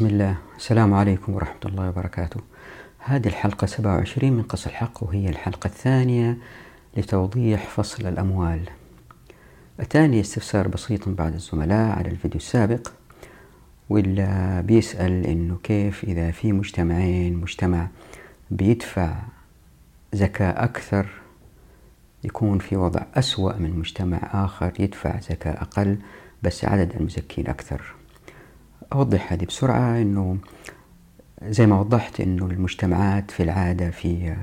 بسم الله. السلام عليكم ورحمة الله وبركاته. هذه الحلقة 27 من قص الحق وهي الحلقة الثانية لتوضيح فصل الأموال. أتاني استفسار بسيط بعض الزملاء على الفيديو السابق واللي بيسأل إنه كيف إذا في مجتمعين مجتمع بيدفع زكاة أكثر يكون في وضع أسوأ من مجتمع آخر يدفع زكاة أقل بس عدد المزكين أكثر. أوضح هذه بسرعة أنه زي ما وضحت أنه المجتمعات في العادة في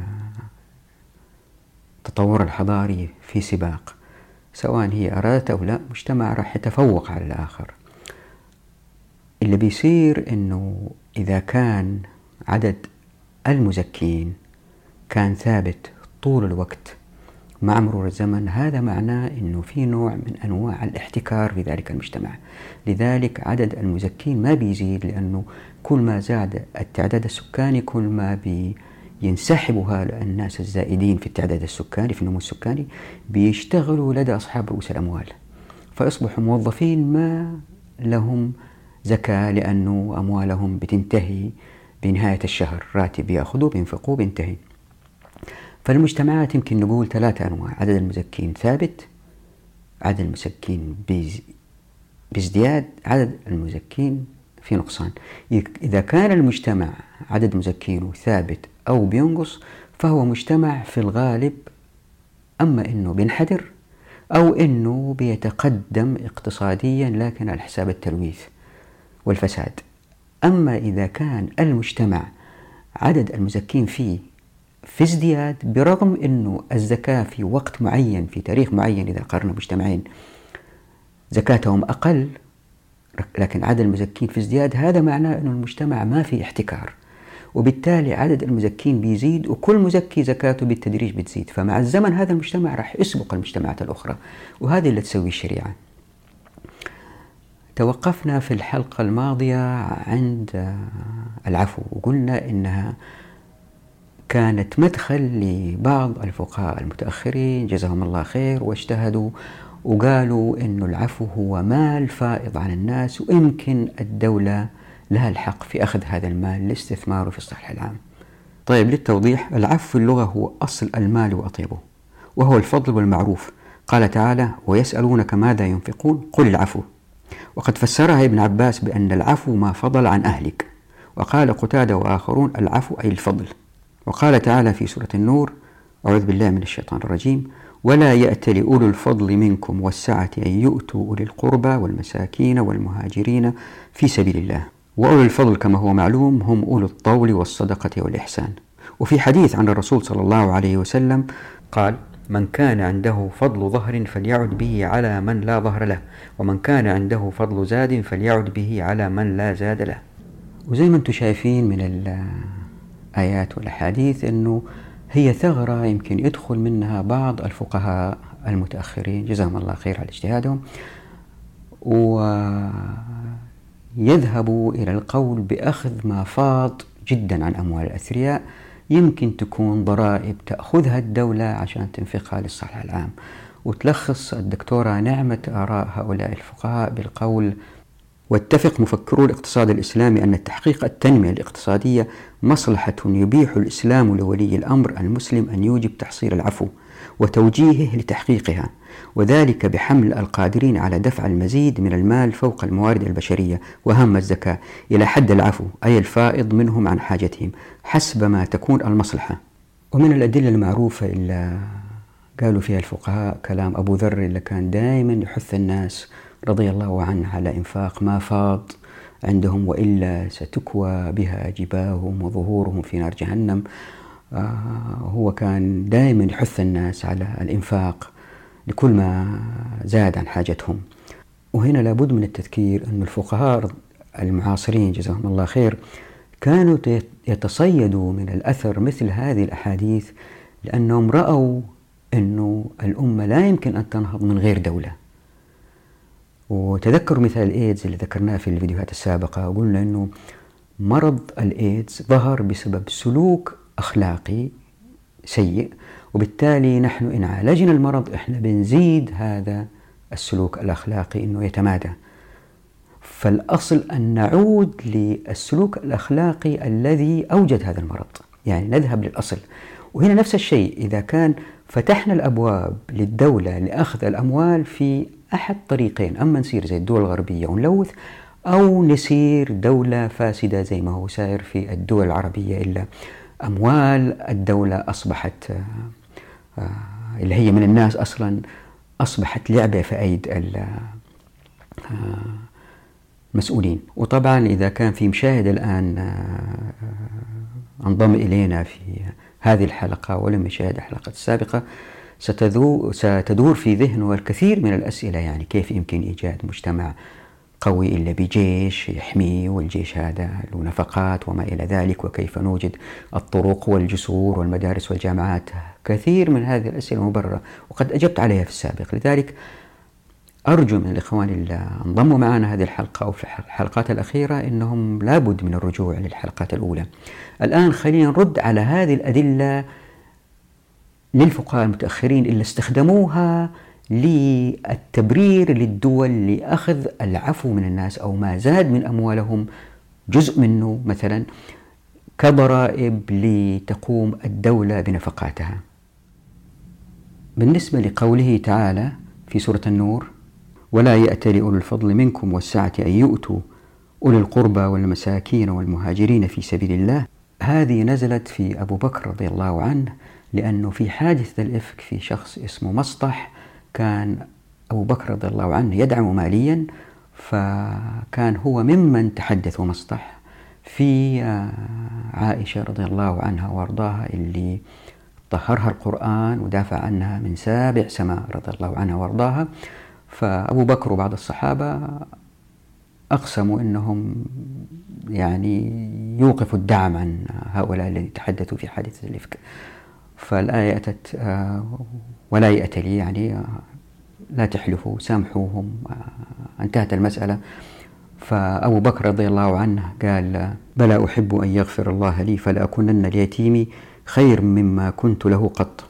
تطور الحضاري في سباق سواء هي أرادت أو لا مجتمع راح يتفوق على الآخر. اللي بيصير أنه إذا كان عدد المزكين كان ثابت طول الوقت مع مرور الزمن. هذا معناه أنه في نوع من أنواع الاحتكار في ذلك المجتمع. لذلك عدد المزكين ما بيزيد لأنه كل ما زاد التعداد السكاني كل ما بينسحبوا الناس الزائدين في التعداد السكاني في النمو السكاني بيشتغلوا لدى أصحاب رؤوس الأموال. فيصبحوا موظفين ما لهم زكاة لأنه أموالهم بتنتهي بنهاية الشهر. راتب يأخذوه بينفقوه بينتهي. فالمجتمعات يمكن نقول ثلاثة أنواع. عدد المزكين ثابت عدد المزكين بازدياد عدد المزكين في نقصان. إذا كان المجتمع عدد مزكينه ثابت أو بينقص فهو مجتمع في الغالب أما أنه بينحدر أو أنه بيتقدم اقتصاديا لكن على حساب التلويث والفساد. أما إذا كان المجتمع عدد المزكين فيه في ازدياد برغم أنه الزكاة في وقت معين في تاريخ معين إذا قارنا مجتمعين زكاتهم أقل لكن عدد المزكين في ازدياد هذا معناه أن المجتمع ما في احتكار. وبالتالي عدد المزكين بيزيد وكل مزكي زكاته بالتدريج بتزيد. فمع الزمن هذا المجتمع راح يسبق المجتمعات الأخرى وهذه اللي تسوي الشريعة. توقفنا في الحلقة الماضية عند العفو وقلنا إنها كانت مدخل لبعض الفقهاء المتأخرين جزاهم الله خير واجتهدوا وقالوا أن العفو هو مال فائض عن الناس ويمكن الدولة لها الحق في أخذ هذا المال لاستثماره في الصحة العام. طيب للتوضيح العفو في اللغة هو أصل المال وأطيبه وهو الفضل والمعروف. قال تعالى ويسألونك ماذا ينفقون؟ قل العفو. وقد فسرها ابن عباس بأن العفو ما فضل عن أهلك. وقال قتادة وآخرون العفو أي الفضل. وقال تعالى في سورة النور أعوذ بالله من الشيطان الرجيم ولا يأت لأولو الفضل منكم والسعة أن يؤتوا أولي القربى والمساكين والمهاجرين في سبيل الله. وأولو الفضل كما هو معلوم هم أولو الطول والصدقة والإحسان. وفي حديث عن الرسول صلى الله عليه وسلم قال من كان عنده فضل ظهر فليعد به على من لا ظهر له ومن كان عنده فضل زاد فليعد به على من لا زاد له. وزي ما أنتم شايفين من الآيات والأحاديث أنه هي ثغرة يمكن يدخل منها بعض الفقهاء المتأخرين. جزاهم الله خير على اجتهادهم. ويذهبوا إلى القول بأخذ ما فاض جدا عن أموال الأثرياء. يمكن تكون ضرائب تأخذها الدولة عشان تنفقها للصالح العام وتلخص الدكتورة نعمة آراء هؤلاء الفقهاء بالقول واتفق مفكرو الاقتصاد الإسلامي أن تحقيق التنمية الاقتصادية مصلحة يبيح الإسلام لولي الأمر المسلم أن يوجب تحصيل العفو وتوجيهه لتحقيقها وذلك بحمل القادرين على دفع المزيد من المال فوق الموارد البشرية وهم الزكاة إلى حد العفو أي الفائض منهم عن حاجتهم حسب ما تكون المصلحة. ومن الأدلة المعروفة اللي قالوا فيها الفقهاء كلام أبو ذر اللي كان دائما يحث الناس رضي الله عنه على إنفاق ما فاض عندهم وإلا ستكوى بها جباههم وظهورهم في نار جهنم. آه هو كان دائما يحث الناس على الإنفاق لكل ما زاد عن حاجتهم. وهنا لابد من التذكير أن الفقهاء المعاصرين جزاهم الله خير كانوا يتصيدوا من الأثر مثل هذه الأحاديث لأنهم رأوا أنه الأمة لا يمكن أن تنهض من غير دولة. وتذكروا مثال الإيدز اللي ذكرناه في الفيديوهات السابقة. وقلنا أنه مرض الإيدز ظهر بسبب سلوك أخلاقي سيء وبالتالي نحن إن عالجنا المرض إحنا بنزيد هذا السلوك الأخلاقي أنه يتمادى. فالأصل أن نعود للسلوك الأخلاقي الذي أوجد هذا المرض. يعني نذهب للأصل. وهنا نفس الشيء. إذا كان فتحنا الأبواب للدولة لأخذ الأموال في أحد طريقين أما نصير زي الدول الغربية ونلوث أو نسير دولة فاسدة زي ما هو سائر في الدول العربية إلا أموال الدولة أصبحت آه، آه، اللي هي من الناس أصلا أصبحت لعبة في أيد المسؤولين آه، وطبعا إذا كان في مشاهد الآن انضم إلينا في هذه الحلقة ولم يشاهد الحلقة السابقة ستدور في ذهنه الكثير من الأسئلة يعني كيف يمكن إيجاد مجتمع قوي إلا بجيش يحميه والجيش هذا له نفقات وما إلى ذلك وكيف نوجد الطرق والجسور والمدارس والجامعات. كثير من هذه الأسئلة مبررة وقد أجبت عليها في السابق. لذلك أرجو من الإخوان اللي انضموا معنا هذه الحلقة أو في الحلقات الأخيرة أنهم لابد من الرجوع للحلقات الأولى. الآن خلينا نرد على هذه الأدلة للفقهاء المتأخرين اللي استخدموها للتبرير للدول لأخذ العفو من الناس أو ما زاد من أموالهم جزء منه مثلا كضرائب لتقوم الدولة بنفقاتها. بالنسبة لقوله تعالى في سورة النور ولا يأتل أولو الفضل منكم والسعة أن يؤتوا أولي القربى والمساكين والمهاجرين في سبيل الله. هذه نزلت في أبو بكر رضي الله عنه لأنه في حادث الإفك في شخص اسمه مسطح كان أبو بكر رضي الله عنه يدعم ماليا فكان هو ممن تحدث ومصطح في آه، عائشة رضي الله عنها وأرضاها اللي طهرها القرآن ودافع عنها من سابع سماء رضي الله عنها وأرضاها. فأبو بكر وبعض الصحابة أقسموا أنهم يعني يوقفوا الدعم عن هؤلاء الذين تحدثوا في حادثة الإفك. فالآية أتت آه، ولا يأتي لي يعني آه، لا تحلفوا سامحوهم آه، انتهت المسألة. فأبو بكر رضي الله عنه قال بلى أحب أن يغفر الله لي فلأكونن ليتيمي خير مما كنت له قط.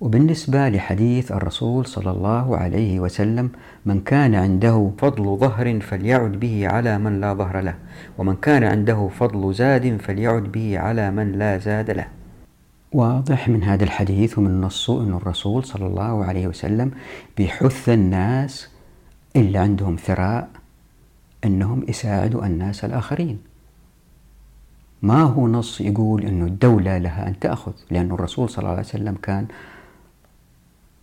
وبالنسبة لحديث الرسول صلى الله عليه وسلم من كان عنده فضل ظهر فليعد به على من لا ظهر له ومن كان عنده فضل زاد فليعد به على من لا زاد له. واضح من هذا الحديث ومن نصه أن الرسول صلى الله عليه وسلم بيحث الناس اللي عندهم ثراء أنهم يساعدوا الناس الآخرين. ما هو نص يقول أن الدولة لها أن تأخذ؟ لأن الرسول صلى الله عليه وسلم كان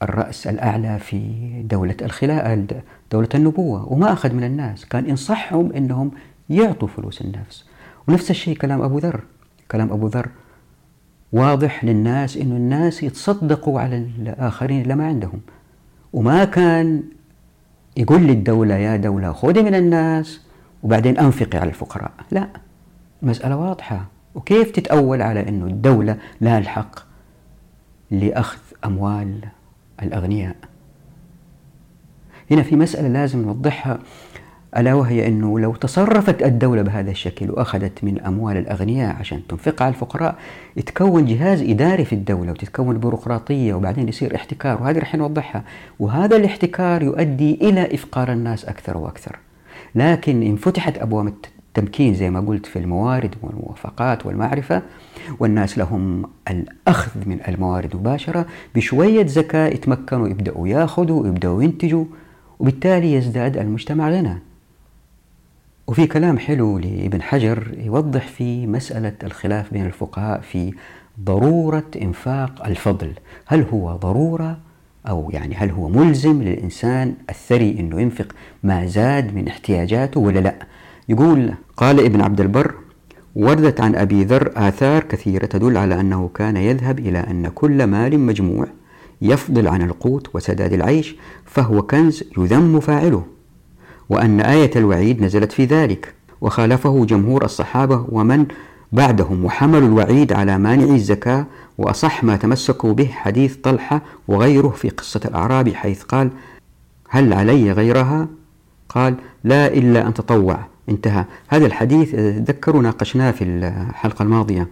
الرأس الأعلى في دولة الخلاء دولة النبوة وما أخذ من الناس. كان ينصحهم أنهم يعطوا فلوس النفس. ونفس الشيء كلام أبو ذر. كلام أبو ذر واضح للناس أن الناس يتصدقوا على الآخرين اللي ما عندهم. وما كان يقول للدولة يا دولة خذي من الناس وبعدين أنفقي على الفقراء. لا مسألة واضحة. وكيف تتأول على أنه الدولة لها الحق لأخذ أموال الأغنياء؟ هنا في مسألة لازم نوضحها. ألا وهي أنه لو تصرفت الدولة بهذا الشكل وأخذت من أموال الأغنياء عشان تنفقها على الفقراء يتكون جهاز إداري في الدولة وتتكون بيروقراطية وبعدين يصير احتكار وهذه رح نوضحها. وهذا الاحتكار يؤدي إلى إفقار الناس أكثر وأكثر. لكن إن فتحت أبواب التمكين زي ما قلت في الموارد والموافقات والمعرفة والناس لهم الأخذ من الموارد مباشرة بشوية ذكاء يتمكنوا يبدأوا ياخذوا ويبدأوا ينتجوا وبالتالي يزداد المجتمع غنى وفي كلام حلو لابن حجر يوضح في مسألة الخلاف بين الفقهاء في ضرورة إنفاق الفضل. هل هو ضرورة أو يعني هل هو ملزم للإنسان الثري أنه ينفق ما زاد من احتياجاته ولا لا؟ يقول قال ابن عبد البر وردت عن أبي ذر آثار كثيرة تدل على أنه كان يذهب إلى أن كل مال مجموع يفضل عن القوت وسداد العيش فهو كنز يذم فاعله. وأن آية الوعيد نزلت في ذلك وخالفه جمهور الصحابة ومن بعدهم وحملوا الوعيد على مانع الزكاة وأصح ما تمسكوا به حديث طلحة وغيره في قصة الأعرابي حيث قال هل علي غيرها؟ قال لا إلا أن تطوع. انتهى. هذا الحديث تذكروا ناقشناه في الحلقة الماضية.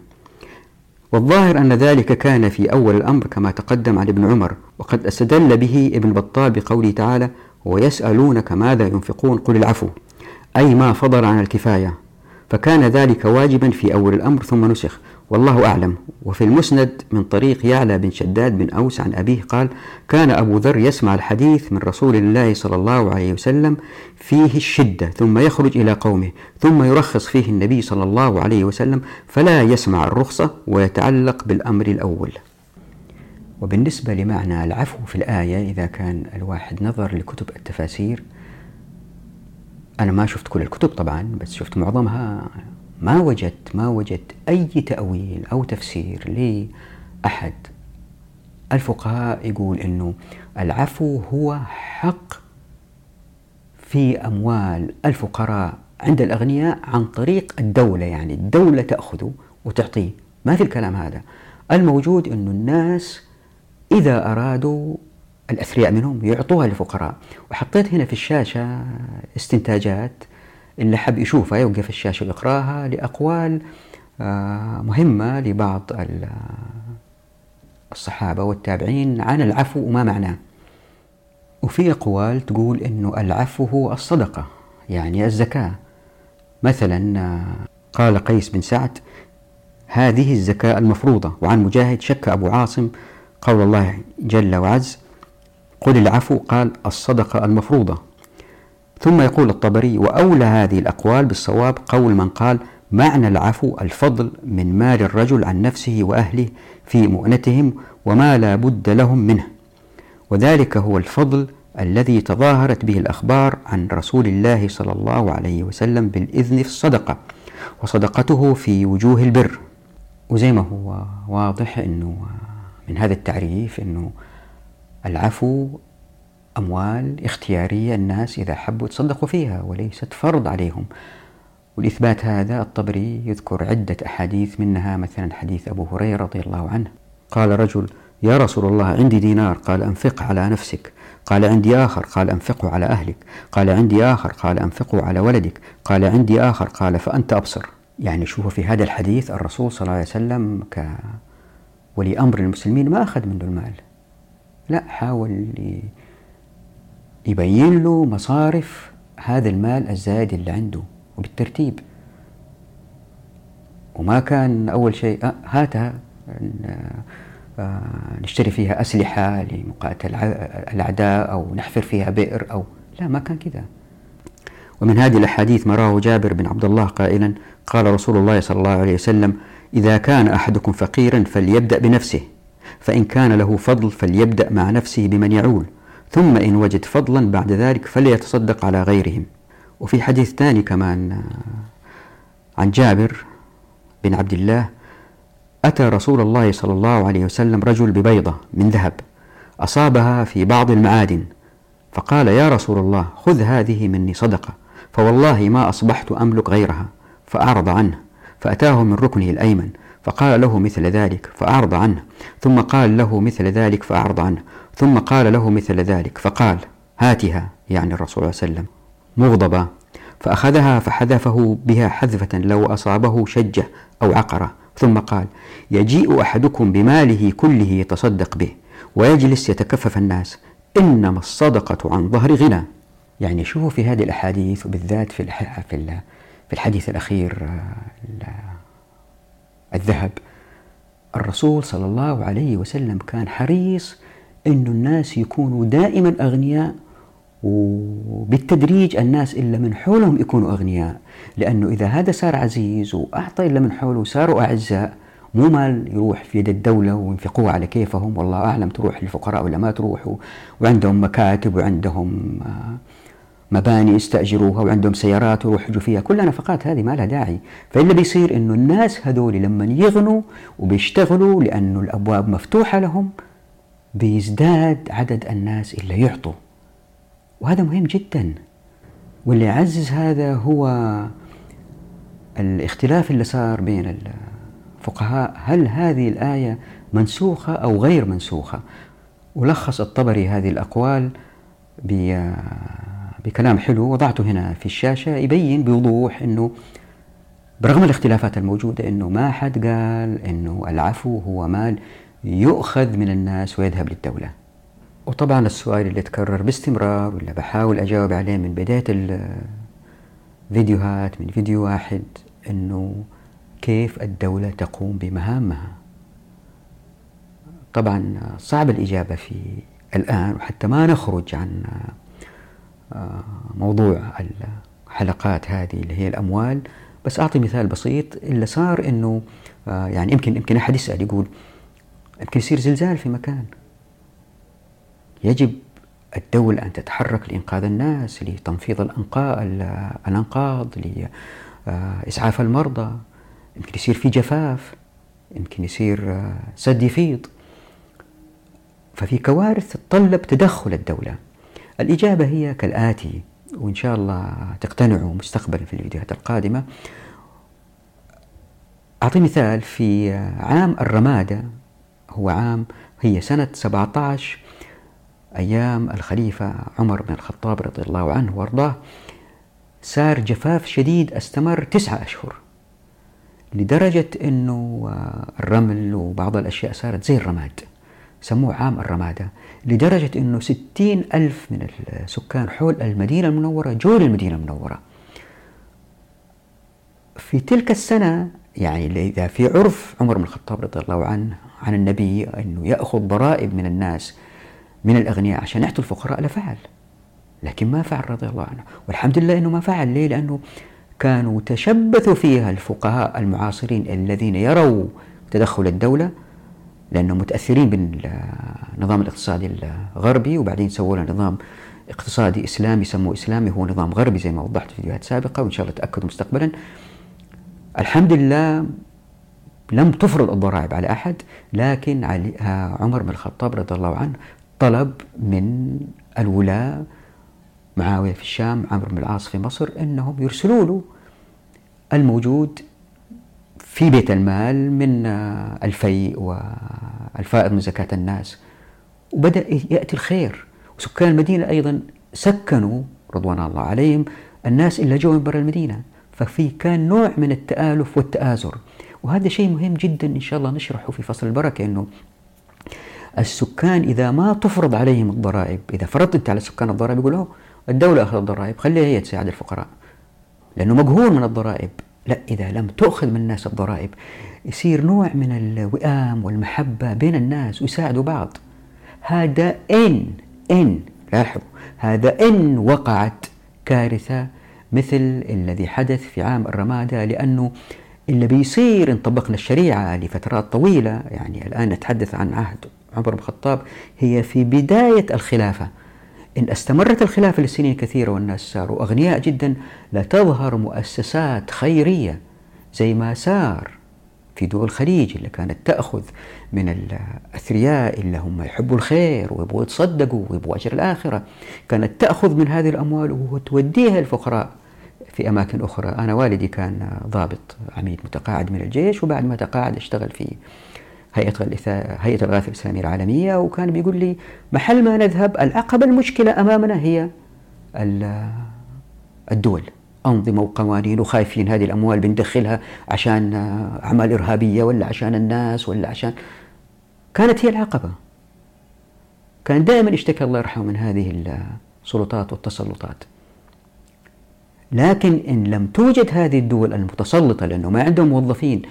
والظاهر أن ذلك كان في أول الأمر كما تقدم عن ابن عمر وقد استدل به ابن بطال بقوله تعالى ويسألونك ماذا ينفقون قل العفو أي ما فضل عن الكفاية. فكان ذلك واجبا في أول الأمر ثم نسخ. والله أعلم. وفي المسند من طريق يعلى بن شداد بن أوس عن أبيه قال كان أبو ذر يسمع الحديث من رسول الله صلى الله عليه وسلم فيه الشدة ثم يخرج إلى قومه ثم يرخص فيه النبي صلى الله عليه وسلم فلا يسمع الرخصة ويتعلق بالأمر الأول. وبالنسبة لمعنى العفو في الآية إذا كان الواحد نظر لكتب التفاسير أنا ما شفت كل الكتب طبعا بس شفت معظمها ما وجدت ما وجدت أي تأويل أو تفسير لأحد. الفقهاء يقول أنه العفو هو حق في أموال الفقراء عند الأغنياء عن طريق الدولة يعني الدولة تأخذه وتعطيه. ما في الكلام هذا. الموجود أنه الناس إذا أرادوا الأثرياء منهم يعطوها للفقراء. وحطيت هنا في الشاشة استنتاجات اللي حب يشوفها يوقف الشاشة ويقرأها لأقوال آه، مهمة لبعض الصحابة والتابعين عن العفو وما معناه. وفي أقوال تقول أنه العفو هو الصدقة يعني الزكاة. مثلا آه، قال قيس بن سعد هذه الزكاة المفروضة. وعن مجاهد شك أبو عاصم قول الله جل وعز قل العفو قال الصدقة المفروضة. ثم يقول الطبري وأولى هذه الأقوال بالصواب قول من قال معنى العفو الفضل من مال الرجل عن نفسه وأهله في مؤنتهم وما لا بد لهم منه. وذلك هو الفضل الذي تظاهرت به الأخبار عن رسول الله صلى الله عليه وسلم بالإذن في الصدقة وصدقته في وجوه البر. وزي ما هو واضح أنه من هذا التعريف أنه العفو أموال اختيارية الناس إذا حبوا يتصدقوا فيها وليست فرض عليهم. والإثبات هذا الطبري يذكر عدة أحاديث منها مثلا حديث أبو هريرة رضي الله عنه. قال رجل يا رسول الله عندي دينار. قال أنفق على نفسك. قال عندي آخر. قال أنفقه على أهلك. قال عندي آخر. قال أنفقه على ولدك. قال عندي آخر. قال فأنت أبصر. يعني شوفوا في هذا الحديث الرسول صلى الله عليه وسلم كولي أمر المسلمين ما أخذ منه المال. لا حاول يبين له مصارف هذا المال الزايد اللي عنده وبالترتيب. وما كان أول شيء آه هاتها آه نشتري فيها أسلحة لمقاتل الأعداء أو نحفر فيها بئر أو لا ما كان كذا. ومن هذه الأحاديث ما رواه جابر بن عبد الله قائلا قال رسول الله صلى الله عليه وسلم إذا كان أحدكم فقيرا فليبدأ بنفسه فإن كان له فضل فليبدأ مع نفسه بمن يعول ثم إن وجد فضلا بعد ذلك فليتصدق على غيرهم. وفي حديث ثاني كمان عن جابر بن عبد الله أتى رسول الله صلى الله عليه وسلم رجل ببيضة من ذهب أصابها في بعض المعادن فقال يا رسول الله خذ هذه مني صدقة فوالله ما أصبحت أملك غيرها فأعرض عنه. فأتاه من ركنه الأيمن فقال له مثل ذلك فأعرض عنه. ثم قال له مثل ذلك فأعرض عنه. ثم قال له مثل ذلك فقال هاتها يعني الرسول صلى الله عليه وسلم مغضبة. فأخذها فحذفه بها حذفة لو أصابه شجة أو عقرة. ثم قال يجيء أحدكم بماله كله يتصدق به ويجلس يتكفف الناس. إنما الصدقة عن ظهر غنى. يعني شوفوا في هذه الأحاديث وبالذات في في الحديث الأخير آه، الذهب. الرسول صلى الله عليه وسلم كان حريص أن الناس يكونوا دائما أغنياء وبالتدريج الناس إلا من حولهم يكونوا أغنياء. لأنه إذا هذا صار عزيز وأعطى إلا من حوله وصاروا أعزاء مو مال يروح في يد الدولة وينفقوه على كيفهم والله أعلم تروح للفقراء ولا ما تروح وعندهم مكاتب وعندهم آه، مباني يستأجروها وعندهم سيارات ويروحوا فيها كلها نفقات هذه ما لها داعي. فإلا بيصير إنه الناس هذول لما يغنوا وبيشتغلوا لأنه الأبواب مفتوحة لهم بيزداد عدد الناس اللي يعطوا. وهذا مهم جدا. واللي يعزز هذا هو الاختلاف اللي صار بين الفقهاء. هل هذه الآية منسوخة أو غير منسوخة؟ ولخص الطبري هذه الأقوال بكلام حلو وضعته هنا في الشاشة يبين بوضوح أنه برغم الاختلافات الموجودة أنه ما حد قال أنه العفو هو مال يؤخذ من الناس ويذهب للدولة. وطبعا السؤال اللي تكرر باستمرار واللي بحاول أجاوب عليه من بداية فيديوهات من فيديو واحد أنه كيف الدولة تقوم بمهامها؟ طبعا صعب الإجابة في الآن وحتى ما نخرج عن موضوع الحلقات هذه اللي هي الأموال. بس أعطي مثال بسيط اللي صار أنه آه، يعني يمكن يمكن أحد يسأل يقول يمكن يصير زلزال في مكان. يجب الدولة أن تتحرك لإنقاذ الناس لتنفيض الأنقاض لإسعاف المرضى. يمكن يصير في جفاف يمكن يصير آه، سد يفيض. ففي كوارث تتطلب تدخل الدولة. الإجابة هي كالآتي وإن شاء الله تقتنعوا مستقبلا في الفيديوهات القادمة. أعطي مثال في عام الرمادة هو عام هي سنة 17 أيام الخليفة عمر بن الخطاب رضي الله عنه وأرضاه. صار جفاف شديد استمر تسعة أشهر لدرجة أنه الرمل وبعض الأشياء صارت زي الرماد سموه عام الرمادة. لدرجة أنه ستين ألف من السكان حول المدينة المنورة جو للمدينة المنورة. في تلك السنة يعني إذا في عرف عمر بن الخطاب رضي الله عنه عن النبي أنه يأخذ ضرائب من الناس من الأغنياء عشان يعطوا الفقراء لفعل لكن ما فعل رضي الله عنه. والحمد لله أنه ما فعل. ليه؟ لأنه كانوا تشبثوا فيها الفقهاء المعاصرين الذين يروا تدخل الدولة لأنهم متأثرين بالنظام الاقتصادي الغربي وبعدين سووا له نظام اقتصادي إسلامي سموه إسلامي هو نظام غربي زي ما وضحت في فيديوهات سابقة وإن شاء الله تأكدوا مستقبلا. الحمد لله لم تفرض الضرائب على أحد لكن عمر بن الخطاب رضي الله عنه طلب من الولاة معاوية في الشام عمرو بن العاص في مصر أنهم يرسلوا له الموجود في بيت المال من الفيء والفائض من زكاة الناس. وبدأ يأتي الخير. وسكان المدينة أيضا سكنوا رضوان الله عليهم الناس اللي جو من برا المدينة. ففي كان نوع من التآلف والتآزر. وهذا شيء مهم جدا إن شاء الله نشرحه في فصل البركة أنه السكان إذا ما تفرض عليهم الضرائب إذا فرضت أنت على السكان الضرائب يقولوا الدولة أخذت الضرائب خليها هي تساعد الفقراء. لأنه مقهور من الضرائب. لا إذا لم تؤخذ من الناس الضرائب يصير نوع من الوئام والمحبة بين الناس ويساعدوا بعض. هذا إن إن لاحظوا هذا إن وقعت كارثة مثل الذي حدث في عام الرمادة لأنه اللي بيصير إن طبقنا الشريعة لفترات طويلة يعني الآن نتحدث عن عهد عمر بن الخطاب هي في بداية الخلافة. إن استمرت الخلافة لسنين كثيرة والناس صاروا أغنياء جدا لتظهر مؤسسات خيرية زي ما صار في دول الخليج اللي كانت تأخذ من الأثرياء اللي هم يحبوا الخير ويبغوا يتصدقوا ويبغوا أجر الآخرة. كانت تأخذ من هذه الأموال وتوديها للفقراء في أماكن أخرى. أنا والدي كان ضابط عميد متقاعد من الجيش وبعد ما تقاعد اشتغل في هيئة هيئة الإغاثة الإسلامية العالمية وكان بيقول لي محل ما نذهب العقبة المشكلة أمامنا هي الدول. أنظمة وقوانين وخايفين هذه الأموال بندخلها عشان أعمال إرهابية ولا عشان الناس ولا عشان كانت هي العقبة. كان دائما يشتكي الله يرحمه من هذه السلطات والتسلطات. لكن إن لم توجد هذه الدول المتسلطة لأنه ما عندهم موظفين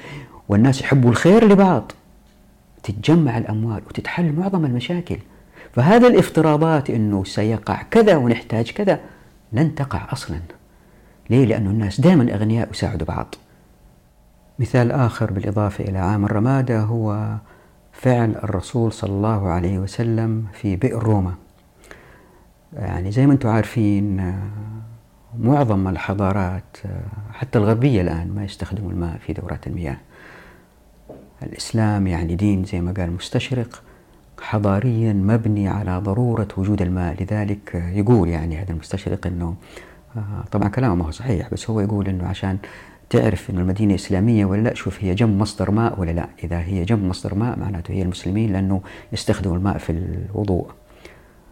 والناس يحبوا الخير لبعض تتجمع الأموال وتتحل معظم المشاكل. فهذه الافتراضات أنه سيقع كذا ونحتاج كذا لن تقع أصلا. ليه؟ لأن الناس دائما أغنياء يساعدوا بعض. مثال آخر بالإضافة إلى عام الرمادة هو فعل الرسول صلى الله عليه وسلم في بئر روما. يعني زي ما أنتم عارفين معظم الحضارات حتى الغربية الآن ما يستخدموا الماء في دورات المياه. الإسلام يعني دين زي ما قال مستشرق حضاريا مبني على ضرورة وجود الماء لذلك يقول يعني هذا المستشرق أنه آه، طبعا كلامه ما هو صحيح بس هو يقول أنه عشان تعرف أن المدينة إسلامية ولا لأ شوف هي جنب مصدر ماء ولا لأ. إذا هي جنب مصدر ماء معناته هي المسلمين لأنه يستخدموا الماء في الوضوء.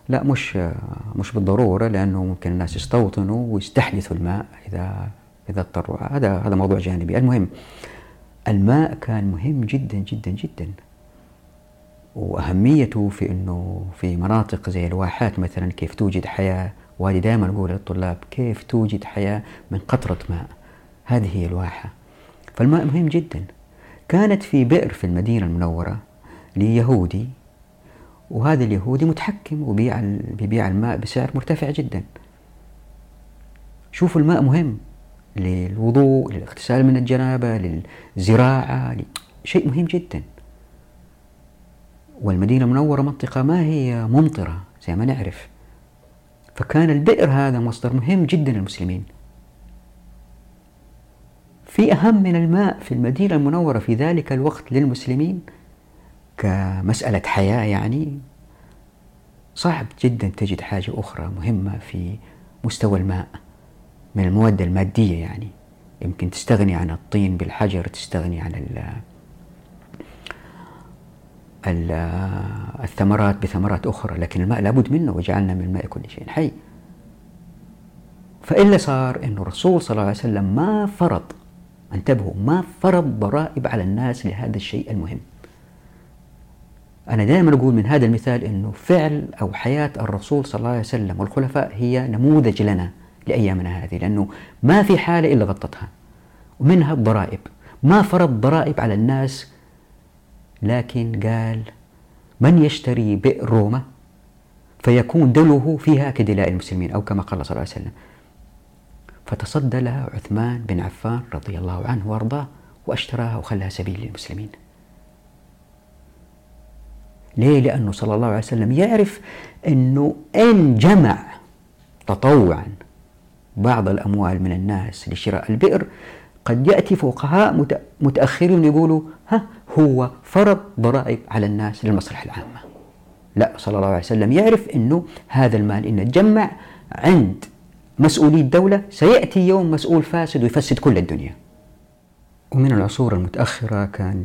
لأ مش آه، مش بالضرورة لأنه ممكن الناس يستوطنوا ويستحدثوا الماء إذا إذا اضطروا. هذا هذا موضوع جانبي. المهم الماء كان مهم جدا جدا جدا. وأهميته في أنه في مناطق زي الواحات مثلا كيف توجد حياة. وهذه دائما أقول للطلاب كيف توجد حياة من قطرة ماء. هذه هي الواحة. فالماء مهم جدا. كانت في بئر في المدينة المنورة ليهودي. وهذا اليهودي متحكم وبيع بيبيع الماء بسعر مرتفع جدا. شوفوا الماء مهم. للوضوء للاغتسال من الجنابة للزراعة شيء مهم جدا. والمدينة المنورة منطقة ما هي ممطرة زي ما نعرف. فكان البئر هذا مصدر مهم جدا للمسلمين. في أهم من الماء في المدينة المنورة في ذلك الوقت للمسلمين كمسألة حياة يعني صعب جدا تجد حاجة أخرى مهمة في مستوى الماء. من المواد المادية يعني. يمكن تستغني عن الطين بالحجر تستغني عن الثمرات بثمرات أخرى لكن الماء لابد منه وجعلنا من الماء كل شيء حي. فإلا صار أنه الرسول صلى الله عليه وسلم ما فرض انتبهوا ما فرض ضرائب على الناس لهذا الشيء المهم. أنا دائما أقول من هذا المثال أنه فعل أو حياة الرسول صلى الله عليه وسلم والخلفاء هي نموذج لنا. لأيامنا هذه لأنه ما في حالة إلا غطتها. ومنها الضرائب. ما فرض ضرائب على الناس لكن قال من يشتري بئر روما فيكون دلوه فيها كدلاء المسلمين أو كما قال صلى الله عليه وسلم. فتصدى لها عثمان بن عفان رضي الله عنه وأرضاه وأشتراها وخلاها سبيل للمسلمين. ليه؟ لأنه صلى الله عليه وسلم يعرف أنه إن جمع تطوعا بعض الأموال من الناس لشراء البئر قد يأتي فقهاء متأخرين يقولوا ها هو فرض ضرائب على الناس للمصلحة العامة. لا صلى الله عليه وسلم يعرف أنه هذا المال إن تجمع عند مسؤولي الدولة سيأتي يوم مسؤول فاسد ويفسد كل الدنيا. ومن العصور المتأخرة كان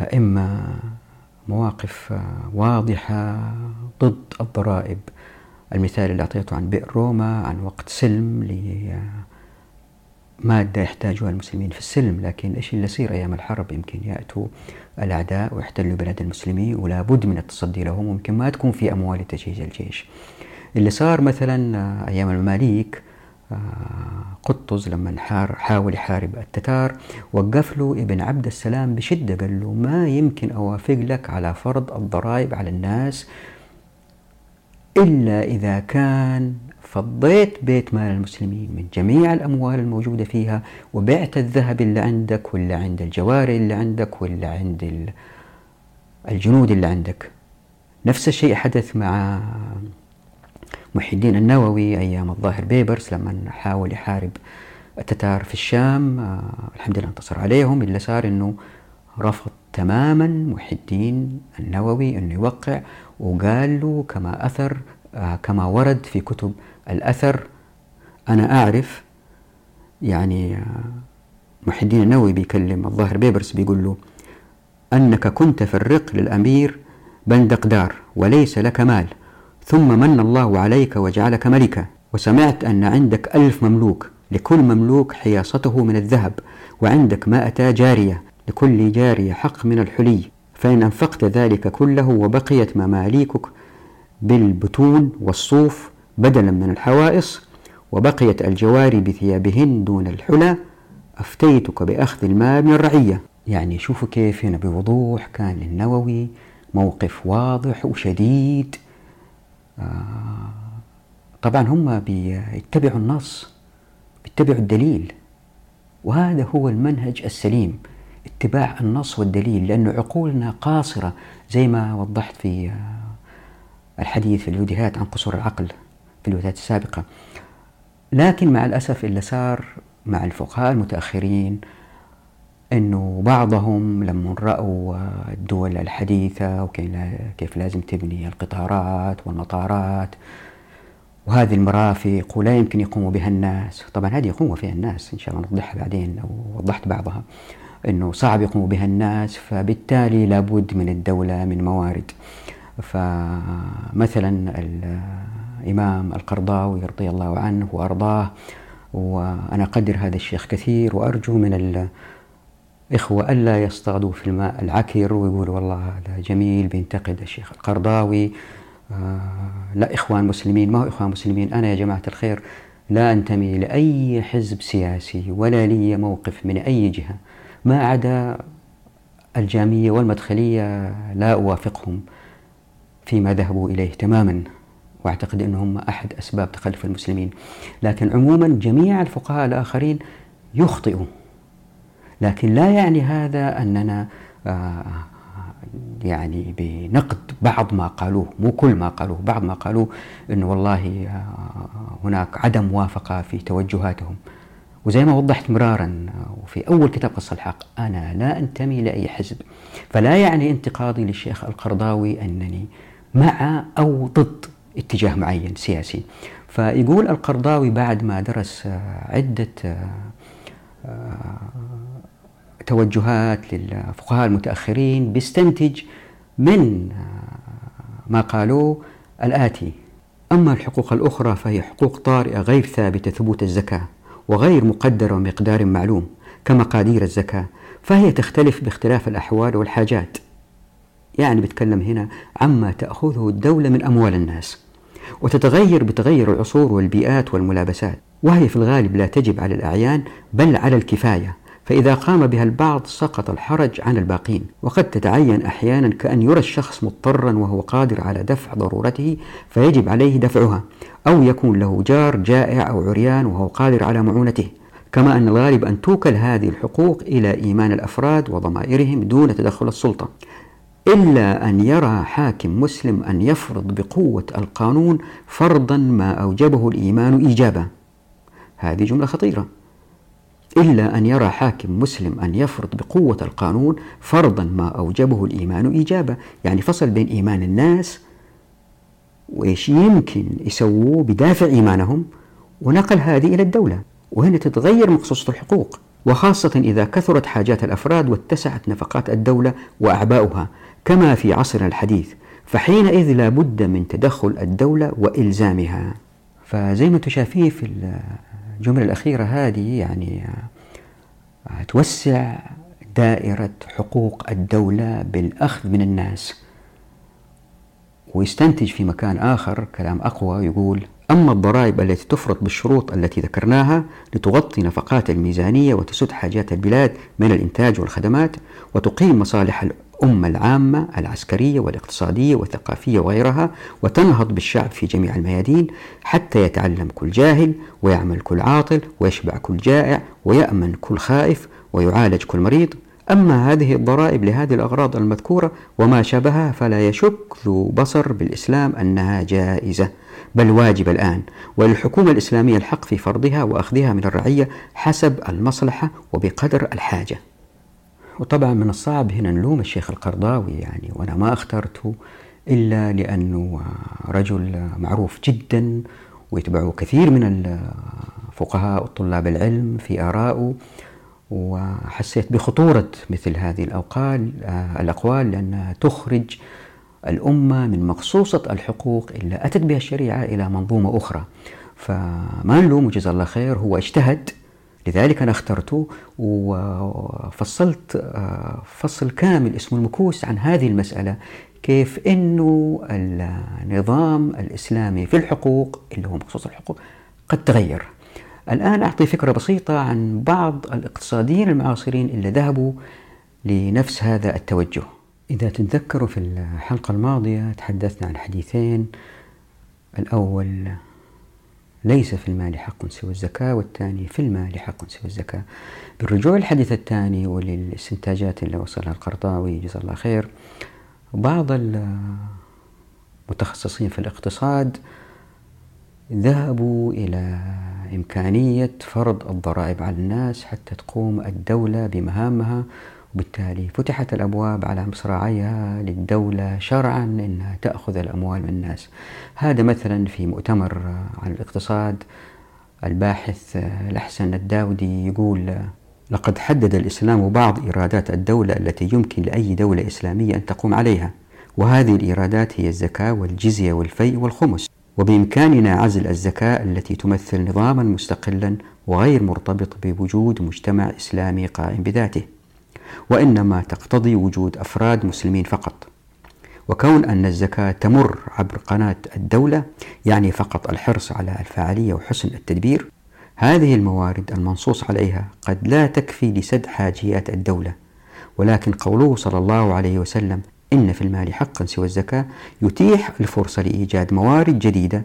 للأئمة مواقف واضحة ضد الضرائب. المثال اللي أعطيته عن بئر روما عن وقت سلم لمادة يحتاجها المسلمين في السلم لكن إيش اللي يصير أيام الحرب؟ يمكن يأتوا الأعداء ويحتلوا بلاد المسلمين ولا بد من التصدي لهم ممكن ما تكون في أموال تجهيز الجيش. اللي صار مثلا أيام المماليك قطز لما حاول يحارب التتار وقف له ابن عبد السلام بشدة قال له ما يمكن أوافق لك على فرض الضرائب على الناس إلا إذا كان فضيت بيت مال المسلمين من جميع الأموال الموجودة فيها وبعت الذهب اللي عندك ولا عند الجواري اللي عندك ولا عند الجنود اللي عندك. نفس الشيء حدث مع محي الدين النووي أيام الظاهر بيبرس لما حاول يحارب التتار في الشام. آه الحمد لله انتصر عليهم اللي صار إنه رفض تماما محي الدين النووي انه يوقع وقال له كما أثر آه كما ورد في كتب الأثر أنا أعرف يعني آه محي الدين النووي بيكلم الظاهر بيبرس بيقول له أنك كنت في الرق للأمير بندقدار وليس لك مال ثم من الله عليك وجعلك ملكا وسمعت أن عندك ألف مملوك لكل مملوك حياصته من الذهب وعندك مائة جارية لكل جارية حق من الحلي فإن أنفقت ذلك كله وبقيت مماليكك بالبتون والصوف بدلا من الحوائص وبقيت الجواري بثيابهن دون الحلى أفتيتك بأخذ المال من الرعية. يعني شوفوا كيف هنا بوضوح كان للنووي موقف واضح وشديد. آه، طبعا هم بيتبعوا النص بيتبعوا الدليل وهذا هو المنهج السليم. اتباع النص والدليل لأن عقولنا قاصرة زي ما وضحت في آه، الحديث في الفيديوهات عن قصور العقل في الفيديوهات السابقة. لكن مع الأسف اللي صار مع الفقهاء المتأخرين إنه بعضهم لما رأوا الدول الحديثة وكيف لازم تبني القطارات والمطارات وهذه المرافق ولا يمكن يقوموا بها الناس. طبعا هذه يقوموا فيها الناس إن شاء الله نوضحها بعدين لو وضحت بعضها. إنه صعب يقوموا بها الناس فبالتالي لابد من الدولة من موارد. فمثلا الإمام القرضاوي رضي الله عنه وأرضاه وأنا أقدر هذا الشيخ كثير وأرجو من إخوة ألا يصطادوا في الماء العكر ويقولوا والله هذا جميل بينتقد الشيخ القرضاوي. لا إخوان مسلمين ما هو إخوان مسلمين؟ أنا يا جماعة الخير لا أنتمي لأي حزب سياسي ولا لي موقف من أي جهة. ما عدا الجامية والمدخلية لا أوافقهم فيما ذهبوا إليه تماما وأعتقد إنهم أحد أسباب تخلف المسلمين. لكن عموما جميع الفقهاء الآخرين يخطئوا. لكن لا يعني هذا أننا آه، يعني بنقد بعض ما قالوه مو كل ما قالوه بعض ما قالوه انه والله آه، هناك عدم موافقه في توجهاتهم. وزي ما وضحت مرارا وفي أول كتاب قص الحق أنا لا أنتمي لأي حزب فلا يعني انتقادي للشيخ القرضاوي أنني مع أو ضد اتجاه معين سياسي. فيقول القرضاوي بعد ما درس عدة توجهات للفقهاء المتأخرين بيستنتج من ما قالوه الآتي أما الحقوق الأخرى فهي حقوق طارئة غير ثابتة ثبوت الزكاة. وغير مقدرة بمقدار معلوم كمقادير الزكاة فهي تختلف باختلاف الأحوال والحاجات. يعني بتكلم هنا عما تأخذه الدولة من أموال الناس وتتغير بتغير العصور والبيئات والملابسات وهي في الغالب لا تجب على الأعيان بل على الكفاية. فإذا قام بها البعض سقط الحرج عن الباقين. وقد تتعين أحيانا كأن يرى الشخص مضطرا وهو قادر على دفع ضرورته فيجب عليه دفعها أو يكون له جار جائع أو عريان وهو قادر على معونته. كما أن الغالب أن توكل هذه الحقوق إلى إيمان الأفراد وضمائرهم دون تدخل السلطة. إلا أن يرى حاكم مسلم أن يفرض بقوة القانون فرضا ما أوجبه الإيمان إيجابا. هذه جملة خطيرة. إلا أن يرى حاكم مسلم أن يفرض بقوة القانون فرضا ما أوجبه الإيمان إيجابا. يعني فصل بين إيمان الناس وإيش يمكن يسووه بدافع إيمانهم ونقل هذه إلى الدولة وهنا تتغير مقصوصة الحقوق وخاصة إذا كثرت حاجات الأفراد واتسعت نفقات الدولة وأعباؤها. كما في عصرنا الحديث فحينئذ لا بد من تدخل الدولة وإلزامها. فزي ما أنتم شايفين في الجملة الأخيرة هذه يعني توسع دائرة حقوق الدولة بالأخذ من الناس. ويستنتج في مكان آخر كلام أقوى يقول أما الضرائب التي تفرض بالشروط التي ذكرناها لتغطي نفقات الميزانية وتسد حاجات البلاد من الإنتاج والخدمات وتقيم مصالح الأمة العامة العسكرية والاقتصادية والثقافية وغيرها وتنهض بالشعب في جميع الميادين حتى يتعلم كل جاهل ويعمل كل عاطل ويشبع كل جائع ويأمن كل خائف ويعالج كل مريض. أما هذه الضرائب لهذه الأغراض المذكورة وما شابهها فلا يشك ذو بصر بالإسلام أنها جائزة بل واجب الآن. وللحكومة الإسلامية الحق في فرضها وأخذها من الرعية حسب المصلحة وبقدر الحاجة. وطبعا من الصعب هنا نلوم الشيخ القرضاوي يعني وأنا ما أخترته إلا لأنه رجل معروف جدا ويتبعه كثير من الفقهاء وطلاب العلم في آرائه وحسيت بخطورة مثل هذه الأوقال الأقوال لأنها تخرج الأمة من مقصوصة الحقوق اللي أتت بها الشريعة إلى منظومة أخرى. فما نلومه جزاه الله خير هو اجتهد لذلك أنا اخترته وفصلت فصل كامل اسمه المكوس عن هذه المسألة كيف أنه النظام الإسلامي في الحقوق اللي هو مخصوص الحقوق قد تغير. الآن أعطي فكرة بسيطة عن بعض الاقتصاديين المعاصرين اللي ذهبوا لنفس هذا التوجه. إذا تتذكروا في الحلقة الماضية تحدثنا عن حديثين الأول ليس في المال حق سوى الزكاة والثاني في المال حق سوى الزكاة. بالرجوع للحديث الثاني وللاستنتاجات اللي وصلها القرطاوي جزاه الله خير. بعض المتخصصين في الاقتصاد ذهبوا إلى إمكانية فرض الضرائب على الناس حتى تقوم الدولة بمهامها. وبالتالي فتحت الأبواب على مصراعيها للدولة شرعا أنها تأخذ الأموال من الناس. هذا مثلا في مؤتمر عن الاقتصاد الباحث الأحسن الداودي يقول لقد حدد الإسلام بعض إيرادات الدولة التي يمكن لأي دولة إسلامية أن تقوم عليها وهذه الإيرادات هي الزكاة والجزية والفيء والخمس. وبإمكاننا عزل الزكاة التي تمثل نظاما مستقلا وغير مرتبط بوجود مجتمع إسلامي قائم بذاته. وإنما تقتضي وجود أفراد مسلمين فقط. وكون أن الزكاة تمر عبر قناة الدولة يعني فقط الحرص على الفاعلية وحسن التدبير هذه الموارد المنصوص عليها قد لا تكفي لسد حاجيات الدولة. ولكن قوله صلى الله عليه وسلم إن في المال حقا سوى الزكاة يتيح الفرصة لإيجاد موارد جديدة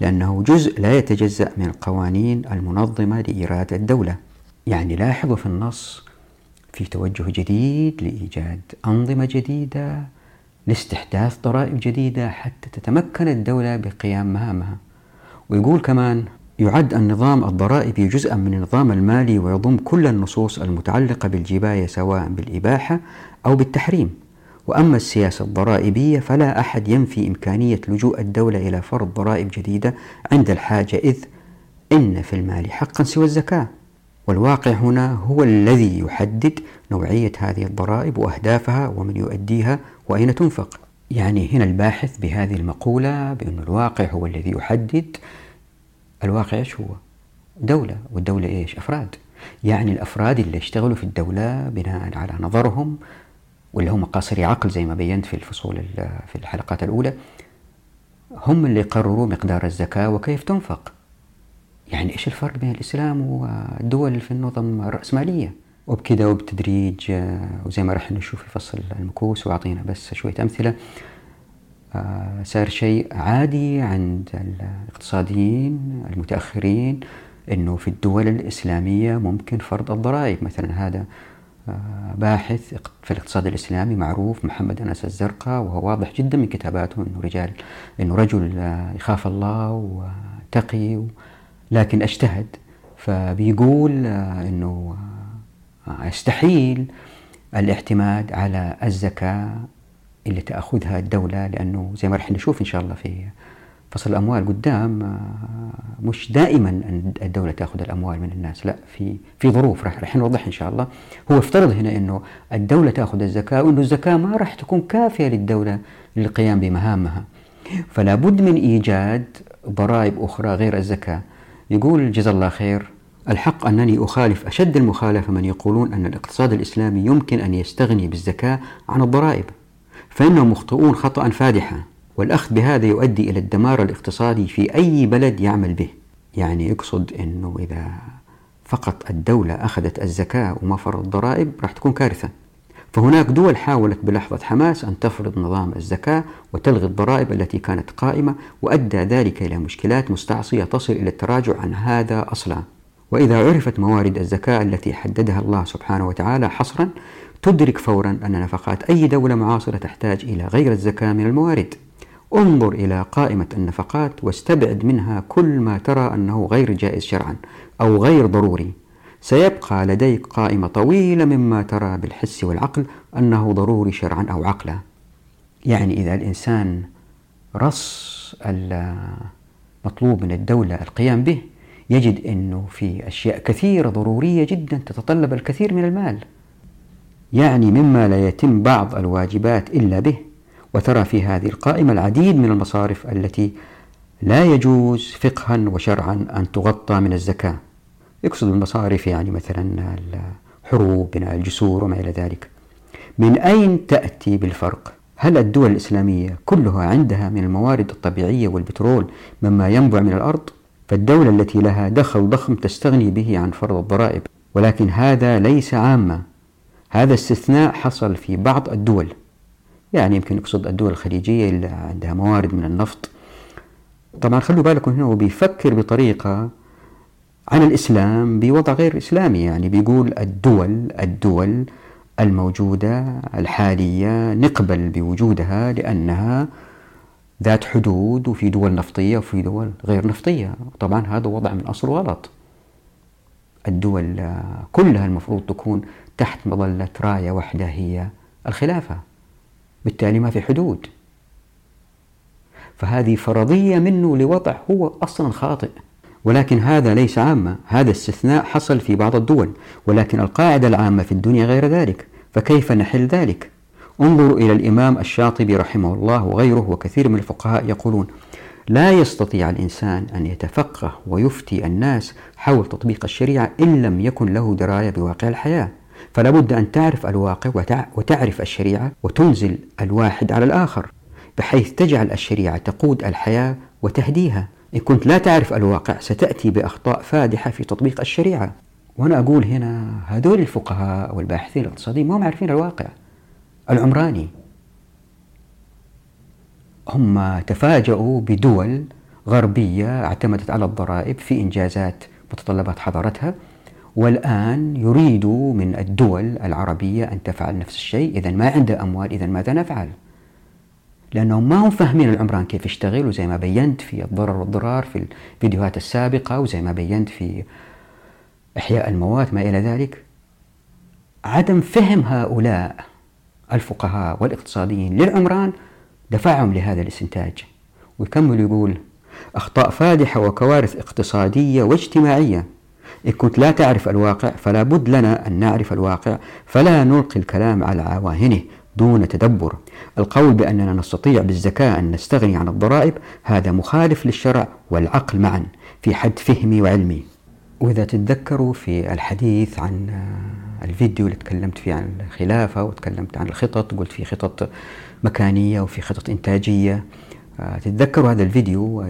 لأنه جزء لا يتجزأ من القوانين المنظمة لإيراد الدولة. يعني لاحظوا في النص في توجه جديد لإيجاد أنظمة جديدة لاستحداث ضرائب جديدة حتى تتمكن الدولة بقيام مهامها. ويقول كمان يعد النظام الضرائبي جزءا من النظام المالي ويضم كل النصوص المتعلقة بالجباية سواء بالإباحة أو بالتحريم. وأما السياسة الضرائبية فلا أحد ينفي إمكانية لجوء الدولة إلى فرض ضرائب جديدة عند الحاجة إذ إن في المال حقا سوى الزكاة. والواقع هنا هو الذي يحدد نوعية هذه الضرائب وأهدافها ومن يؤديها وأين تنفق. يعني هنا الباحث بهذه المقولة بأن الواقع هو الذي يحدد الواقع إيش هو؟ دولة. والدولة إيش؟ أفراد. يعني الأفراد اللي يشتغلوا في الدولة بناء على نظرهم واللي هم قاصري عقل زي ما بينت في الفصول في الحلقات الأولى هم اللي يقرروا مقدار الزكاة وكيف تنفق. يعني إيش الفرق بين الإسلام والدول في النظم الرأسمالية؟ وبكذا وبتدريج وزي ما راح نشوف في فصل المكوس وأعطينا بس شوية أمثلة. آه، صار شيء عادي عند الاقتصاديين المتأخرين أنه في الدول الإسلامية ممكن فرض الضرائب. مثلا هذا آه، باحث في الاقتصاد الإسلامي معروف محمد أنس الزرقاء وهو واضح جدا من كتاباته أنه رجال أنه رجل آه، يخاف الله وتقي لكن أجتهد. فبيقول أنه يستحيل الاعتماد على الزكاة اللي تأخذها الدولة لأنه زي ما رح نشوف إن شاء الله في فصل الأموال قدام آه، مش دائما الدولة تأخذ الأموال من الناس لا في في ظروف رح, رح نوضح إن شاء الله. هو افترض هنا أنه الدولة تأخذ الزكاة وأنه الزكاة ما راح تكون كافية للدولة للقيام بمهامها. فلا بد من إيجاد ضرائب أخرى غير الزكاة. يقول جزا الله خير الحق أنني أخالف أشد المخالفة من يقولون أن الاقتصاد الإسلامي يمكن أن يستغني بالزكاة عن الضرائب فإنهم مخطئون خطأ فادحا والأخذ بهذا يؤدي إلى الدمار الاقتصادي في أي بلد يعمل به. يعني يقصد أنه إذا فقط الدولة أخذت الزكاة وما فرض الضرائب راح تكون كارثة. فهناك دول حاولت بلحظة حماس أن تفرض نظام الزكاة وتلغي الضرائب التي كانت قائمة وأدى ذلك إلى مشكلات مستعصية تصل إلى التراجع عن هذا أصلا. وإذا عرفت موارد الزكاة التي حددها الله سبحانه وتعالى حصرا تدرك فورا أن نفقات أي دولة معاصرة تحتاج إلى غير الزكاة من الموارد. انظر إلى قائمة النفقات واستبعد منها كل ما ترى أنه غير جائز شرعا أو غير ضروري. سيبقى لديك قائمة طويلة مما ترى بالحس والعقل أنه ضروري شرعا أو عقلا. يعني إذا الإنسان رص المطلوب من الدولة القيام به يجد أنه في أشياء كثيرة ضرورية جدا تتطلب الكثير من المال. يعني مما لا يتم بعض الواجبات إلا به. وترى في هذه القائمة العديد من المصارف التي لا يجوز فقها وشرعا أن تغطى من الزكاة. يقصد المصارف يعني مثلا الحروب بناء الجسور وما إلى ذلك من أين تأتي بالفرق؟ هل الدول الإسلامية كلها عندها من الموارد الطبيعية والبترول مما ينبع من الأرض؟ فالدولة التي لها دخل ضخم تستغني به عن فرض الضرائب ولكن هذا ليس عاما هذا استثناء حصل في بعض الدول يعني يمكن يقصد الدول الخليجية اللي عندها موارد من النفط طبعا خلوا بالكم هنا هو بيفكر بطريقة عن الإسلام بوضع غير إسلامي يعني بيقول الدول الدول الموجودة الحالية نقبل بوجودها لأنها ذات حدود وفي دول نفطية وفي دول غير نفطية. طبعا هذا وضع من أصل غلط. الدول كلها المفروض تكون تحت مظلة راية واحدة هي الخلافة بالتالي ما في حدود. فهذه فرضية منه لوضع هو أصلا خاطئ. ولكن هذا ليس عامة. هذا استثناء حصل في بعض الدول ولكن القاعدة العامة في الدنيا غير ذلك. فكيف نحل ذلك؟ انظروا إلى الإمام الشاطبي رحمه الله وغيره وكثير من الفقهاء يقولون لا يستطيع الإنسان أن يتفقه ويفتي الناس حول تطبيق الشريعة إن لم يكن له دراية بواقع الحياة. فلا بد أن تعرف الواقع وتعرف الشريعة وتنزل الواحد على الآخر بحيث تجعل الشريعة تقود الحياة وتهديها. إن كنت لا تعرف الواقع ستأتي بأخطاء فادحة في تطبيق الشريعة. وأنا أقول هنا هذول الفقهاء والباحثين الاقتصاديين ما هم عارفين الواقع. العمراني. هم تفاجؤوا بدول غربية اعتمدت على الضرائب في إنجازات متطلبات حضارتها والآن يريدوا من الدول العربية أن تفعل نفس الشيء. إذا ما عندها أموال إذا ماذا نفعل؟ لأنهم ما هم فاهمين العمران كيف يشتغل وزي ما بينت في الضرر والضرار في الفيديوهات السابقة وزي ما بينت في إحياء الموات ما إلى ذلك. عدم فهم هؤلاء الفقهاء والاقتصاديين للعمران دفعهم لهذا الاستنتاج. ويكمل يقول أخطاء فادحة وكوارث اقتصادية واجتماعية. إن كنت لا تعرف الواقع فلا بد لنا أن نعرف الواقع فلا نلقي الكلام على عواهنه دون تدبر. القول بأننا نستطيع بالزكاة أن نستغني عن الضرائب هذا مخالف للشرع والعقل معا في حد فهمي وعلمي. وإذا تتذكروا في الحديث عن الفيديو اللي تكلمت فيه عن الخلافة وتكلمت عن الخطط قلت في خطط مكانية وفي خطط إنتاجية تتذكروا هذا الفيديو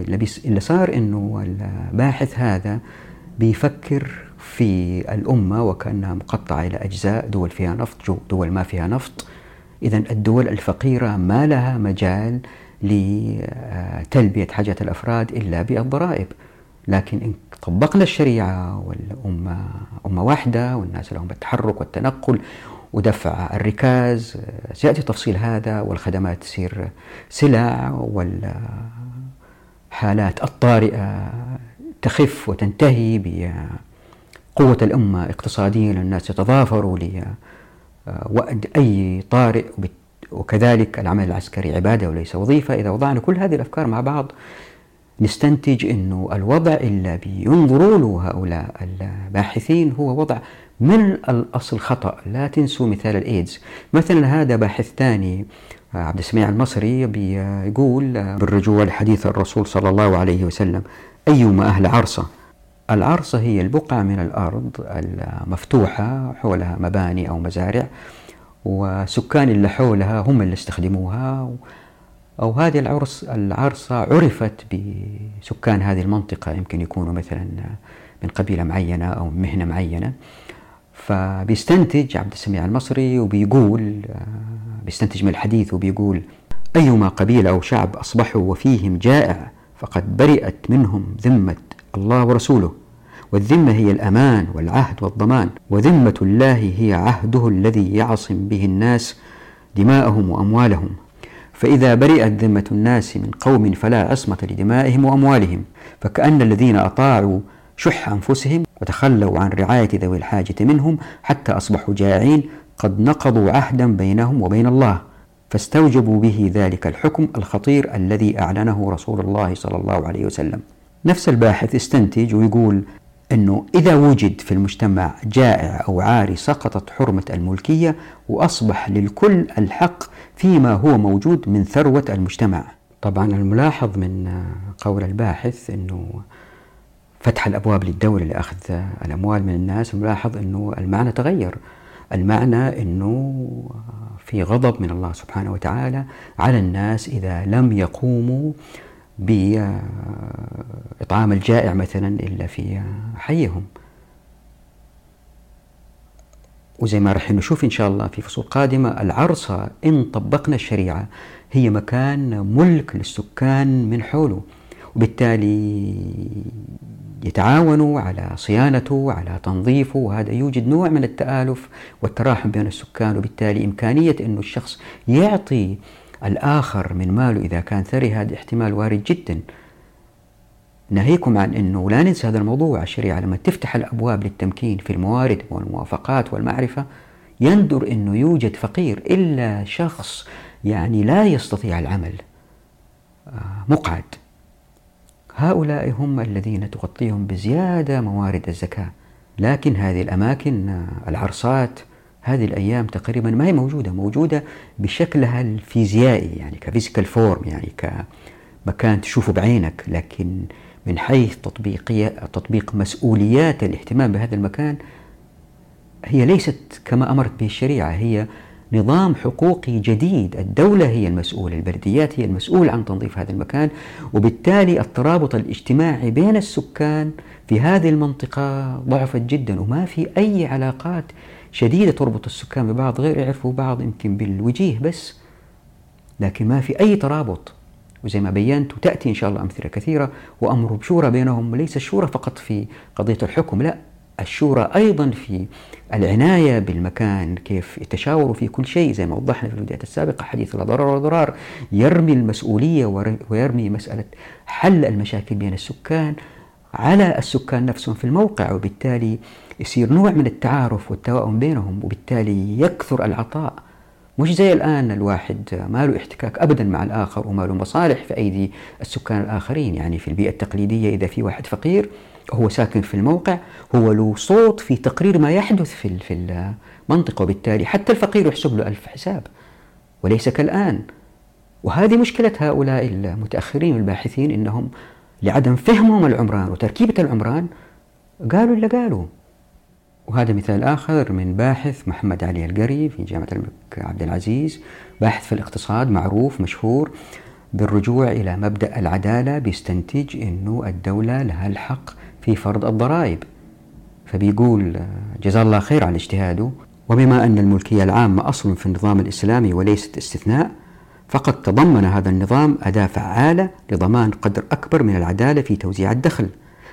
اللي صار إنه الباحث هذا بيفكر في الأمة وكأنها مقطعة إلى أجزاء دول فيها نفط دول ما فيها نفط إذا الدول الفقيرة ما لها مجال لتلبية حاجات الأفراد إلا بالضرائب. لكن إن طبقنا الشريعة والأمة أمة واحدة والناس لهم التحرك والتنقل ودفع الركاز سيأتي تفصيل هذا والخدمات تصير سلع والحالات الطارئة تخف وتنتهي بقوة الأمة اقتصاديا الناس يتضافروا لوأد أي طارئ وكذلك العمل العسكري عبادة وليس وظيفة. إذا وضعنا كل هذه الأفكار مع بعض نستنتج أنه الوضع اللي بينظروا له هؤلاء الباحثين هو وضع من الأصل خطأ. لا تنسوا مثال الإيدز. مثلا هذا باحث ثاني عبد السميع المصري بيقول بالرجوع لحديث الرسول صلى الله عليه وسلم أيما أهل عرصة؟ العرصة هي البقعة من الأرض المفتوحة حولها مباني أو مزارع وسكان اللي حولها هم اللي استخدموها أو هذه العرص العرصة عرفت بسكان هذه المنطقة يمكن يكونوا مثلا من قبيلة معينة أو مهنة معينة. فبيستنتج عبد السميع المصري وبيقول بيستنتج من الحديث وبيقول أيما قبيلة أو شعب أصبحوا وفيهم جائع فقد برئت منهم ذمة الله ورسوله. والذمة هي الأمان والعهد والضمان. وذمة الله هي عهده الذي يعصم به الناس دماءهم وأموالهم. فإذا برئت ذمة الناس من قوم فلا عصمة لدمائهم وأموالهم. فكأن الذين أطاعوا شح أنفسهم وتخلوا عن رعاية ذوي الحاجة منهم حتى أصبحوا جائعين قد نقضوا عهدا بينهم وبين الله. فاستوجبوا به ذلك الحكم الخطير الذي أعلنه رسول الله صلى الله عليه وسلم. نفس الباحث استنتج ويقول أنه إذا وجد في المجتمع جائع أو عاري سقطت حرمة الملكية وأصبح للكل الحق فيما هو موجود من ثروة المجتمع. طبعا الملاحظ من قول الباحث أنه فتح الأبواب للدولة لأخذ الأموال من الناس نلاحظ أنه المعنى تغير. المعنى أنه في غضب من الله سبحانه وتعالى على الناس إذا لم يقوموا بإطعام الجائع مثلا إلا في حيهم. وزي ما راح نشوف إن شاء الله في فصول قادمة العرصة إن طبقنا الشريعة هي مكان ملك للسكان من حوله وبالتالي يتعاونوا على صيانته على تنظيفه وهذا يوجد نوع من التآلف والتراحم بين السكان وبالتالي إمكانية أن الشخص يعطي الآخر من ماله إذا كان ثري هذا احتمال وارد جدا. ناهيكم عن أنه لا ننسى هذا الموضوع الشريعة لما تفتح الأبواب للتمكين في الموارد والموافقات والمعرفة يندر أنه يوجد فقير إلا شخص يعني لا يستطيع العمل آه، مقعد. هؤلاء هم الذين تغطيهم بزيادة موارد الزكاة. لكن هذه الأماكن العرصات هذه الأيام تقريبا ما هي موجودة موجودة بشكلها الفيزيائي يعني ك physical form يعني كمكان تشوفه بعينك لكن من حيث تطبيقية تطبيق مسؤوليات الاهتمام بهذا المكان هي ليست كما أمرت به الشريعة هي نظام حقوقي جديد. الدولة هي المسؤولة البلديات هي المسؤولة عن تنظيف هذا المكان وبالتالي الترابط الاجتماعي بين السكان في هذه المنطقة ضعفت جدا وما في أي علاقات شديدة تربط السكان ببعض غير يعرفوا بعض يمكن بالوجيه بس. لكن ما في أي ترابط. وزي ما بينت وتأتي إن شاء الله أمثلة كثيرة وأمر بشورى بينهم وليس الشورى فقط في قضية الحكم لا الشورى أيضا في العناية بالمكان كيف يتشاوروا في كل شيء. زي ما وضحنا في الفيديوهات السابقة حديث لا ضرر ولا ضرار يرمي المسؤولية ويرمي مسألة حل المشاكل بين السكان على السكان نفسهم في الموقع. وبالتالي يصير نوع من التعارف والتوائم بينهم وبالتالي يكثر العطاء. مش زي الآن الواحد ما له احتكاك أبدا مع الآخر وما له مصالح في أيدي السكان الآخرين. يعني في البيئة التقليدية إذا في واحد فقير هو ساكن في الموقع هو له صوت في تقرير ما يحدث في في المنطقة وبالتالي حتى الفقير يحسب له ألف حساب وليس كالآن. وهذه مشكلة هؤلاء المتأخرين الباحثين إنهم لعدم فهمهم العمران وتركيبة العمران قالوا اللي قالوا. وهذا مثال آخر من باحث محمد علي القري في جامعة الملك عبد العزيز. باحث في الاقتصاد معروف مشهور بالرجوع إلى مبدأ العدالة بيستنتج أنه الدولة لها الحق في فرض الضرائب. فبيقول جزاه الله خير على اجتهاده وبما أن الملكية العامة أصل في النظام الإسلامي وليست استثناء فقد تضمن هذا النظام أداة فعالة لضمان قدر أكبر من العدالة في توزيع الدخل.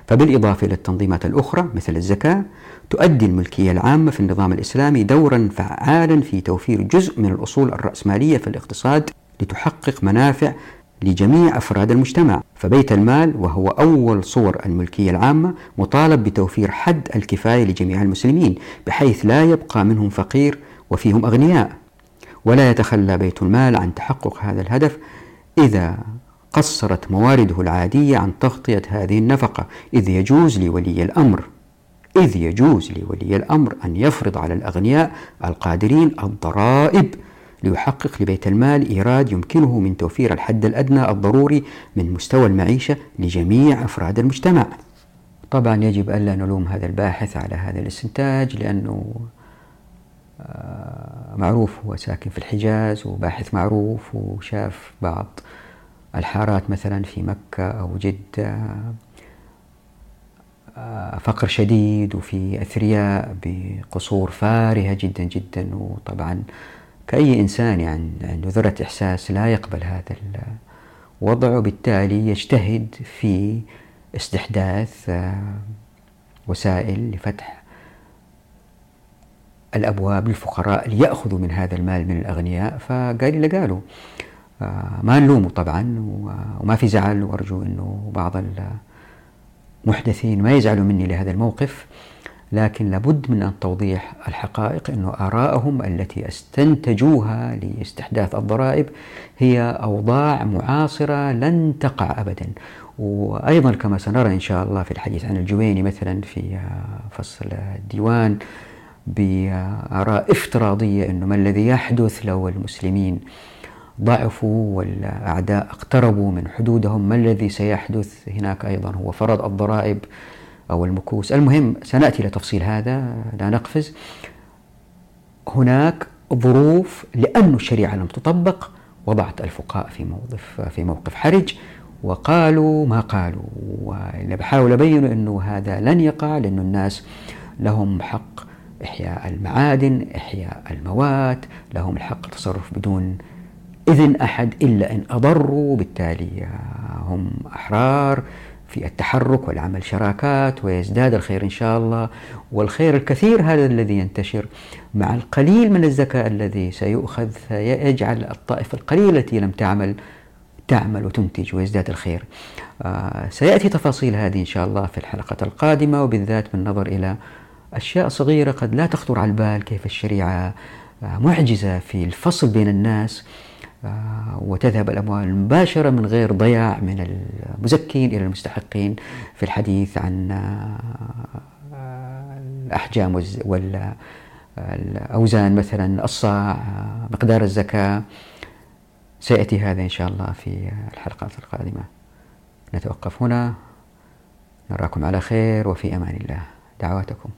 فبالإضافة إلى التنظيمات الأخرى مثل الزكاة تؤدي الملكية العامة في النظام الإسلامي دورا فعالا في توفير جزء من الأصول الرأسمالية في الاقتصاد لتحقق منافع لجميع أفراد المجتمع. فبيت المال وهو أول صور الملكية العامة مطالب بتوفير حد الكفاية لجميع المسلمين بحيث لا يبقى منهم فقير وفيهم أغنياء. ولا يتخلى بيت المال عن تحقق هذا الهدف إذا قصرت موارده العادية عن تغطية هذه النفقة. إذ يجوز لولي الأمر إذ يجوز لولي الأمر أن يفرض على الأغنياء القادرين الضرائب ليحقق لبيت المال إيراد يمكنه من توفير الحد الأدنى الضروري من مستوى المعيشة لجميع أفراد المجتمع. طبعا يجب ألا نلوم هذا الباحث على هذا الاستنتاج لأنه آه، معروف هو ساكن في الحجاز وباحث معروف وشاف بعض الحارات مثلا في مكة أو جدة آه، فقر شديد وفي أثرياء بقصور فارهة جدا جدا. وطبعا كأي إنسان يعني عنده ذرة إحساس لا يقبل هذا الوضع وبالتالي يجتهد في استحداث آه، وسائل لفتح الأبواب للفقراء ليأخذوا من هذا المال من الأغنياء. فقال آه، ما نلومه طبعا وما في زعل وأرجو أنه بعض المحدثين ما يزعلوا مني لهذا الموقف لكن لابد من أن توضيح الحقائق أن آراءهم التي استنتجوها لاستحداث الضرائب هي أوضاع معاصرة لن تقع أبدا. وأيضا كما سنرى إن شاء الله في الحديث عن الجويني مثلا في فصل الديوان بآراء افتراضية أنه ما الذي يحدث لو المسلمين ضعفوا والأعداء اقتربوا من حدودهم. ما الذي سيحدث هناك أيضا؟ هو فرض الضرائب أو المكوس. المهم سنأتي لتفصيل هذا لا نقفز. هناك ظروف لأن الشريعة لم تطبق. وضعت الفقهاء في موقف في موقف حرج. وقالوا ما قالوا. واللي بحاول أبين أنه هذا لن يقع لأن الناس لهم حق إحياء المعادن إحياء الموات لهم الحق التصرف بدون إذن أحد إلا إن أضروا بالتالي هم أحرار في التحرك والعمل شراكات ويزداد الخير إن شاء الله. والخير الكثير هذا الذي ينتشر مع القليل من الزكاة الذي سيؤخذ يجعل الطائفة القليلة التي لم تعمل تعمل وتنتج ويزداد الخير. آه سيأتي تفاصيل هذه إن شاء الله في الحلقة القادمة وبالذات بالنظر إلى أشياء صغيرة قد لا تخطر على البال كيف الشريعة آه معجزة في الفصل بين الناس. وتذهب الأموال مباشرة من غير ضياع من المزكين إلى المستحقين في الحديث عن آه، الأحجام والأوزان مثلا الصاع آه، مقدار الزكاة. سيأتي هذا إن شاء الله في الحلقات القادمة. نتوقف هنا. نراكم على خير وفي أمان الله. دعواتكم.